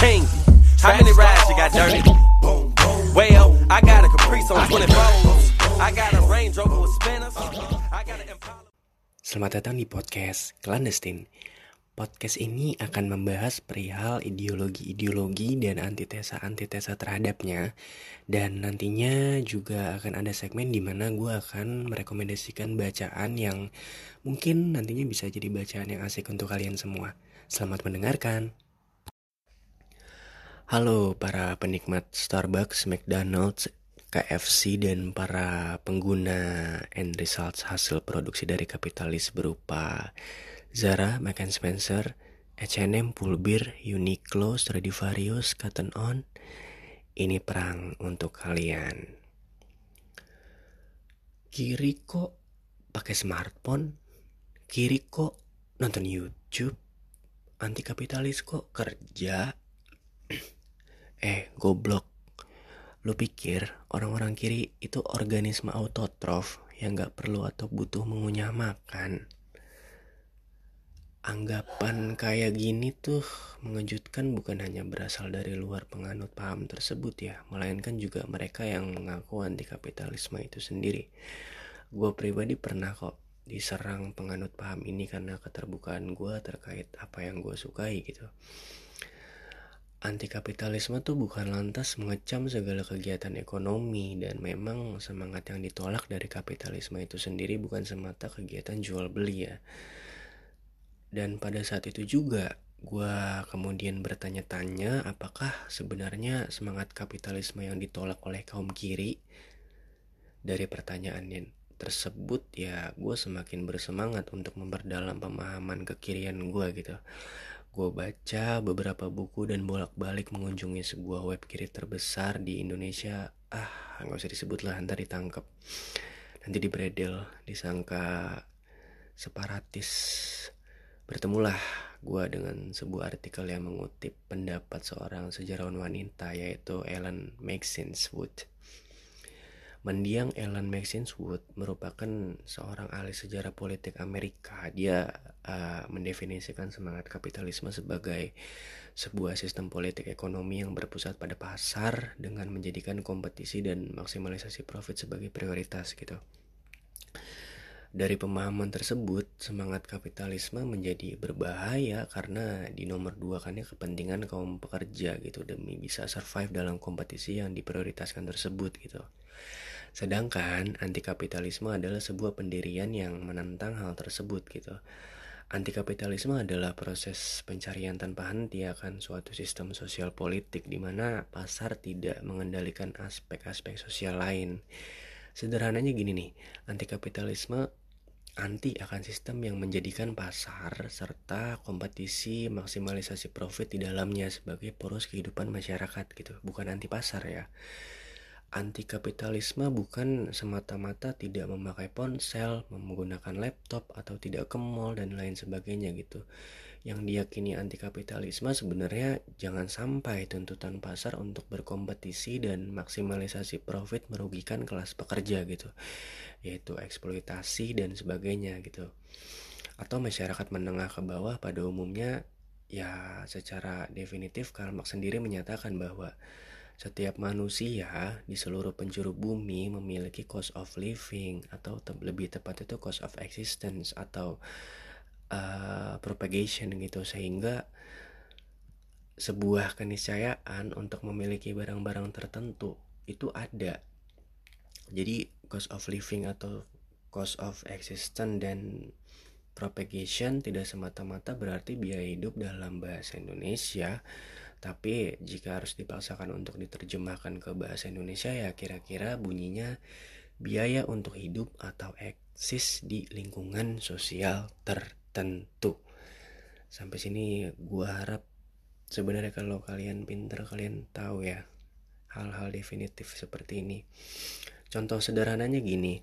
king. How many rides you got dirty? Well, I got a Caprice on 24. I got a Range Rover with spinners. I got an Impala. Selamat datang di podcast Clandestine. Podcast ini akan membahas perihal ideologi-ideologi dan antitesa-antitesa terhadapnya. Dan nantinya juga akan ada segmen di mana gue akan merekomendasikan bacaan yang mungkin nantinya bisa jadi bacaan yang asik untuk kalian semua. Selamat mendengarkan. Halo para penikmat Starbucks, McDonald's, KFC dan para pengguna end results hasil produksi dari kapitalis berupa Zara, Marks Spencer, H&M, Pulbir, Uniqlo, Stradivarius, Cotton On. Ini perang untuk kalian. Kiri kok pakai smartphone, kiri kok nonton YouTube, anti kapitalis kok kerja. Eh, goblok. Lu pikir orang-orang kiri itu organisme autotrof yang gak perlu atau butuh mengunyah makan? Anggapan kayak gini tuh mengejutkan bukan hanya berasal dari luar penganut paham tersebut ya, melainkan juga mereka yang mengaku anti kapitalisme itu sendiri. Gue pribadi pernah kok diserang penganut paham ini karena keterbukaan gue terkait apa yang gue sukai gitu. Anti kapitalisme tuh bukan lantas mengecam segala kegiatan ekonomi dan memang semangat yang ditolak dari kapitalisme itu sendiri bukan semata kegiatan jual beli ya. Dan pada saat itu juga gue kemudian bertanya-tanya apakah sebenarnya semangat kapitalisme yang ditolak oleh kaum kiri? Dari pertanyaan yang tersebut ya gue semakin bersemangat untuk memperdalam pemahaman kekirian gue gitu gue baca beberapa buku dan bolak-balik mengunjungi sebuah web kiri terbesar di Indonesia. Ah nggak usah disebut lah ntar ditangkap nanti dibredel disangka separatis. Bertemulah gue dengan sebuah artikel yang mengutip pendapat seorang sejarawan wanita yaitu Ellen Maxine Wood. Mendiang Ellen Maxine Wood merupakan seorang ahli sejarah politik Amerika. Dia uh, mendefinisikan semangat kapitalisme sebagai sebuah sistem politik ekonomi yang berpusat pada pasar dengan menjadikan kompetisi dan maksimalisasi profit sebagai prioritas gitu. Dari pemahaman tersebut, semangat kapitalisme menjadi berbahaya karena di nomor dua kannya kepentingan kaum pekerja gitu demi bisa survive dalam kompetisi yang diprioritaskan tersebut gitu. Sedangkan anti kapitalisme adalah sebuah pendirian yang menentang hal tersebut gitu. Anti kapitalisme adalah proses pencarian tanpa henti akan suatu sistem sosial politik di mana pasar tidak mengendalikan aspek-aspek sosial lain. Sederhananya gini nih, anti kapitalisme anti akan sistem yang menjadikan pasar serta kompetisi maksimalisasi profit di dalamnya sebagai poros kehidupan masyarakat gitu. Bukan anti pasar ya. Anti kapitalisme bukan semata-mata tidak memakai ponsel menggunakan laptop atau tidak ke mall dan lain sebagainya gitu yang diyakini anti kapitalisme sebenarnya jangan sampai tuntutan pasar untuk berkompetisi dan maksimalisasi profit merugikan kelas pekerja gitu yaitu eksploitasi dan sebagainya gitu. Atau masyarakat menengah ke bawah pada umumnya ya secara definitif Karl Marx sendiri menyatakan bahwa setiap manusia di seluruh penjuru bumi memiliki cost of living atau lebih tepat itu cost of existence atau uh, propagation gitu sehingga sebuah keniscayaan untuk memiliki barang-barang tertentu itu ada. Jadi cost of living atau cost of existence dan propagation tidak semata-mata berarti biaya hidup dalam bahasa Indonesia tapi jika harus dipaksakan untuk diterjemahkan ke bahasa Indonesia ya kira-kira bunyinya biaya untuk hidup atau eksis di lingkungan sosial ter tentu. Sampai sini gua harap sebenarnya kalau kalian pinter kalian tahu ya hal-hal definitif seperti ini. Contoh sederhananya gini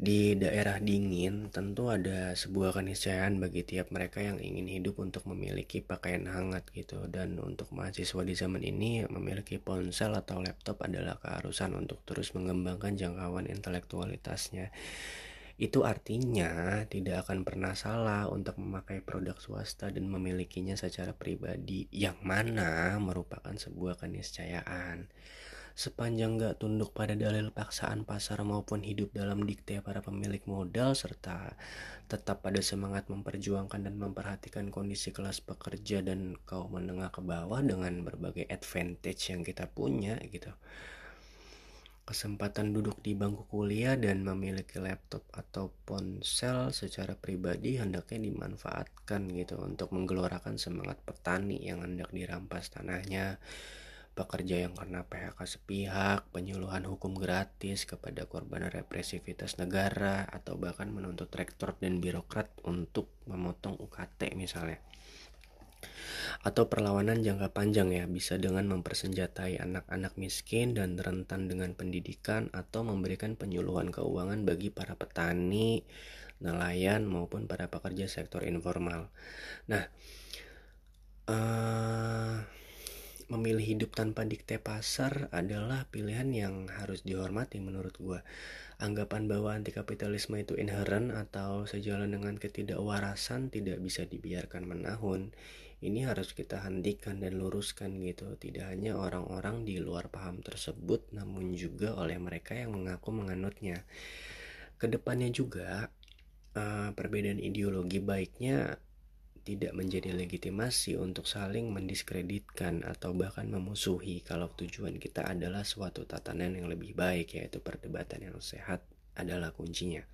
di daerah dingin tentu ada sebuah keniscayaan bagi tiap mereka yang ingin hidup untuk memiliki pakaian hangat gitu. Dan untuk mahasiswa di zaman ini memiliki ponsel atau laptop adalah keharusan untuk terus mengembangkan jangkauan intelektualitasnya Itu artinya tidak akan pernah salah untuk memakai produk swasta dan memilikinya secara pribadi yang mana merupakan sebuah keniscayaan. Sepanjang gak tunduk pada dalil paksaan pasar maupun hidup dalam dikte para pemilik modal serta tetap pada semangat memperjuangkan dan memperhatikan kondisi kelas pekerja dan kaum menengah ke bawah dengan berbagai advantage yang kita punya gitu kesempatan duduk di bangku kuliah dan memiliki laptop atau ponsel secara pribadi hendaknya dimanfaatkan gitu untuk menggelorakan semangat petani yang hendak dirampas tanahnya pekerja yang kena PHK sepihak, penyuluhan hukum gratis kepada korban represivitas negara, atau bahkan menuntut rektor dan birokrat untuk memotong UKT misalnya atau perlawanan jangka panjang ya bisa dengan mempersenjatai anak-anak miskin dan rentan dengan pendidikan atau memberikan penyuluhan keuangan bagi para petani, nelayan maupun para pekerja sektor informal. Nah, uh, memilih hidup tanpa dikte pasar adalah pilihan yang harus dihormati menurut gue. Anggapan bahwa anti kapitalisme itu inherent atau sejalan dengan ketidakwarasan tidak bisa dibiarkan menahun ini harus kita hentikan dan luruskan gitu tidak hanya orang-orang di luar paham tersebut namun juga oleh mereka yang mengaku menganutnya ke depannya juga uh, perbedaan ideologi baiknya tidak menjadi legitimasi untuk saling mendiskreditkan atau bahkan memusuhi kalau tujuan kita adalah suatu tatanan yang lebih baik yaitu perdebatan yang sehat adalah kuncinya.